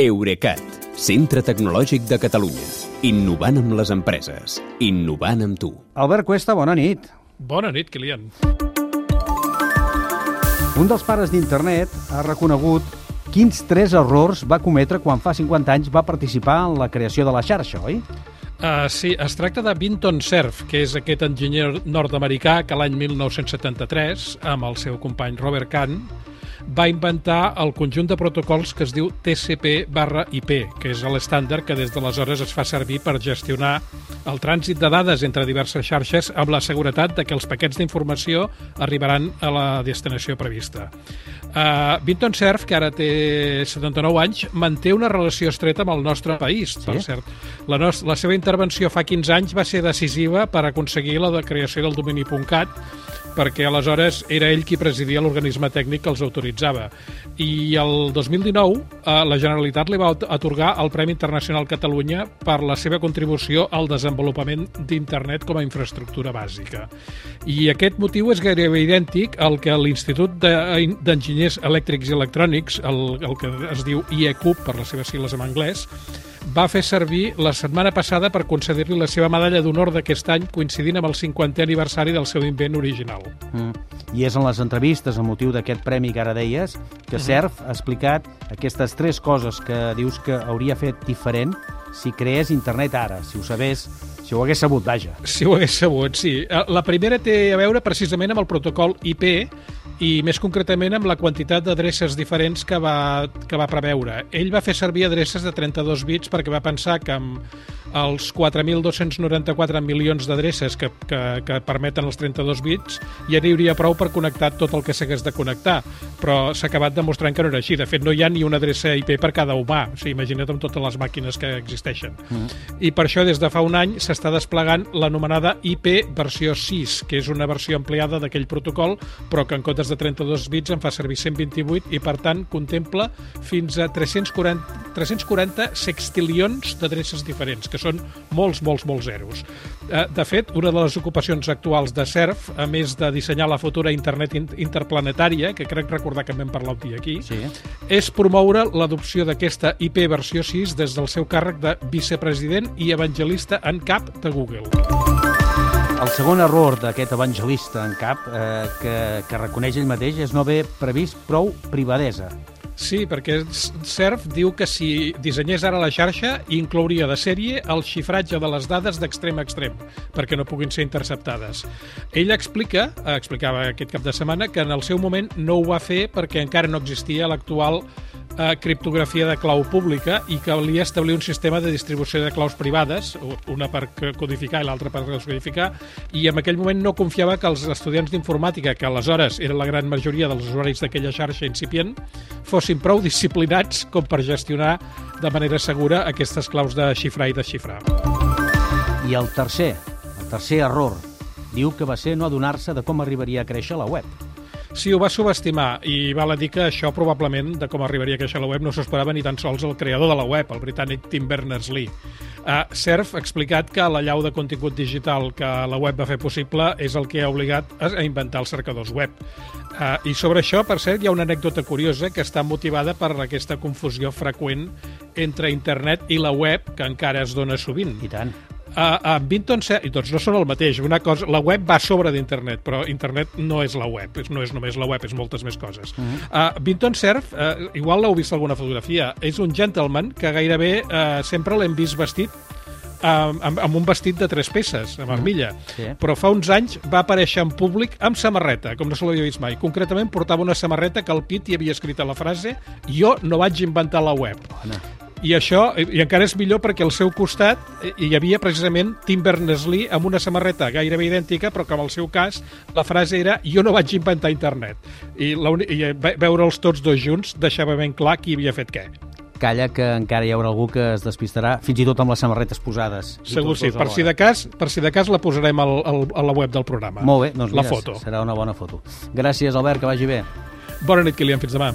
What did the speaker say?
Eurecat, centre tecnològic de Catalunya. Innovant amb les empreses. Innovant amb tu. Albert Cuesta, bona nit. Bona nit, Kilian. Un dels pares d'internet ha reconegut quins tres errors va cometre quan fa 50 anys va participar en la creació de la xarxa, oi? Uh, sí, es tracta de Vinton Cerf, que és aquest enginyer nord-americà que l'any 1973, amb el seu company Robert Kahn, va inventar el conjunt de protocols que es diu TCP barra IP, que és l'estàndard que des d'aleshores es fa servir per gestionar el trànsit de dades entre diverses xarxes amb la seguretat de que els paquets d'informació arribaran a la destinació prevista. Uh, Vinton Cerf, que ara té 79 anys, manté una relació estreta amb el nostre país, sí? per cert. La, nostra, la seva intervenció fa 15 anys va ser decisiva per aconseguir la de creació del domini.cat, perquè aleshores era ell qui presidia l'organisme tècnic que els autoritzava. I el 2019 eh, la Generalitat li va atorgar el Premi Internacional Catalunya per la seva contribució al desenvolupament d'internet com a infraestructura bàsica. I aquest motiu és gairebé idèntic al que l'Institut d'Enginyers Elèctrics i Electrònics, el, el que es diu IECUP per les seves sigles en anglès, va fer servir la setmana passada per concedir-li la seva medalla d'honor d'aquest any coincidint amb el 50è aniversari del seu invent original. Mm. I és en les entrevistes a motiu d'aquest premi que ara deies que mm-hmm. CERF ha explicat aquestes tres coses que dius que hauria fet diferent si creés internet ara, si ho sabés, si ho hagués sabut, vaja. Si ho hagués sabut, sí. Eh, la primera té a veure precisament amb el protocol IP, i més concretament amb la quantitat d'adreces diferents que va, que va preveure. Ell va fer servir adreces de 32 bits perquè va pensar que amb els 4.294 milions d'adreces que, que, que permeten els 32 bits ja n'hi hauria prou per connectar tot el que s'hagués de connectar, però s'ha acabat demostrant que no era així. De fet, no hi ha ni una adreça IP per cada humà, o sigui, imagina't amb totes les màquines que existeixen. Mm. I per això, des de fa un any, s'està desplegant l'anomenada IP versió 6, que és una versió ampliada d'aquell protocol, però que en comptes de 32 bits en fa servir 128 i, per tant, contempla fins a 340, 340 sextilions d'adreces diferents, que són molts, molts, molts zeros. Eh, de fet, una de les ocupacions actuals de CERF, a més de dissenyar la futura internet interplanetària, que crec recordar que en vam parlar un dia aquí, sí. és promoure l'adopció d'aquesta IP versió 6 des del seu càrrec de vicepresident i evangelista en cap de Google. Segon error d'aquest evangelista en cap eh, que, que reconeix ell mateix és no haver previst prou privadesa. Sí, perquè CERF diu que si dissenyés ara la xarxa inclouria de sèrie el xifratge de les dades d'extrem a extrem, perquè no puguin ser interceptades. Ell explica, explicava aquest cap de setmana, que en el seu moment no ho va fer perquè encara no existia l'actual criptografia de clau pública i calia establir un sistema de distribució de claus privades, una per codificar i l'altra per descodificar, i en aquell moment no confiava que els estudiants d'informàtica, que aleshores era la gran majoria dels usuaris d'aquella xarxa incipient, fossin prou disciplinats com per gestionar de manera segura aquestes claus de xifrar i desxifrar. I el tercer, el tercer error, diu que va ser no adonar-se de com arribaria a créixer la web. Sí, ho va subestimar i val a dir que això probablement, de com arribaria a créixer la web, no s'esperava ni tan sols el creador de la web, el britànic Tim Berners-Lee. Uh, Cerf ha explicat que la llau de contingut digital que la web va fer possible és el que ha obligat a inventar els cercadors web. Uh, I sobre això, per cert, hi ha una anècdota curiosa que està motivada per aquesta confusió freqüent entre internet i la web, que encara es dona sovint. I tant a, a Vinton i tots no són el mateix. Una cosa, la web va sobre d'internet, però internet no és la web, no és només la web, és moltes més coses. Uh -huh. uh, Vinton Cerf, uh, igual l'heu vist alguna fotografia, és un gentleman que gairebé uh, sempre l'hem vist vestit amb, amb un vestit de tres peces, amb armilla. Sí. Però fa uns anys va aparèixer en públic amb samarreta, com no se l'havia vist mai. Concretament portava una samarreta que al pit hi havia escrita la frase «Jo no vaig inventar la web». Bona. I això, i encara és millor perquè al seu costat hi havia precisament Tim Berners-Lee amb una samarreta gairebé idèntica, però que en el seu cas la frase era jo no vaig inventar internet. I, i veure'ls tots dos junts deixava ben clar qui havia fet què calla que encara hi haurà algú que es despistarà, fins i tot amb les samarretes posades. Segur sí, per si, de cas, per si de cas la posarem al, al, a la web del programa. Molt bé, doncs mira, la foto. serà una bona foto. Gràcies, Albert, que vagi bé. Bona nit, Kilian, fins demà.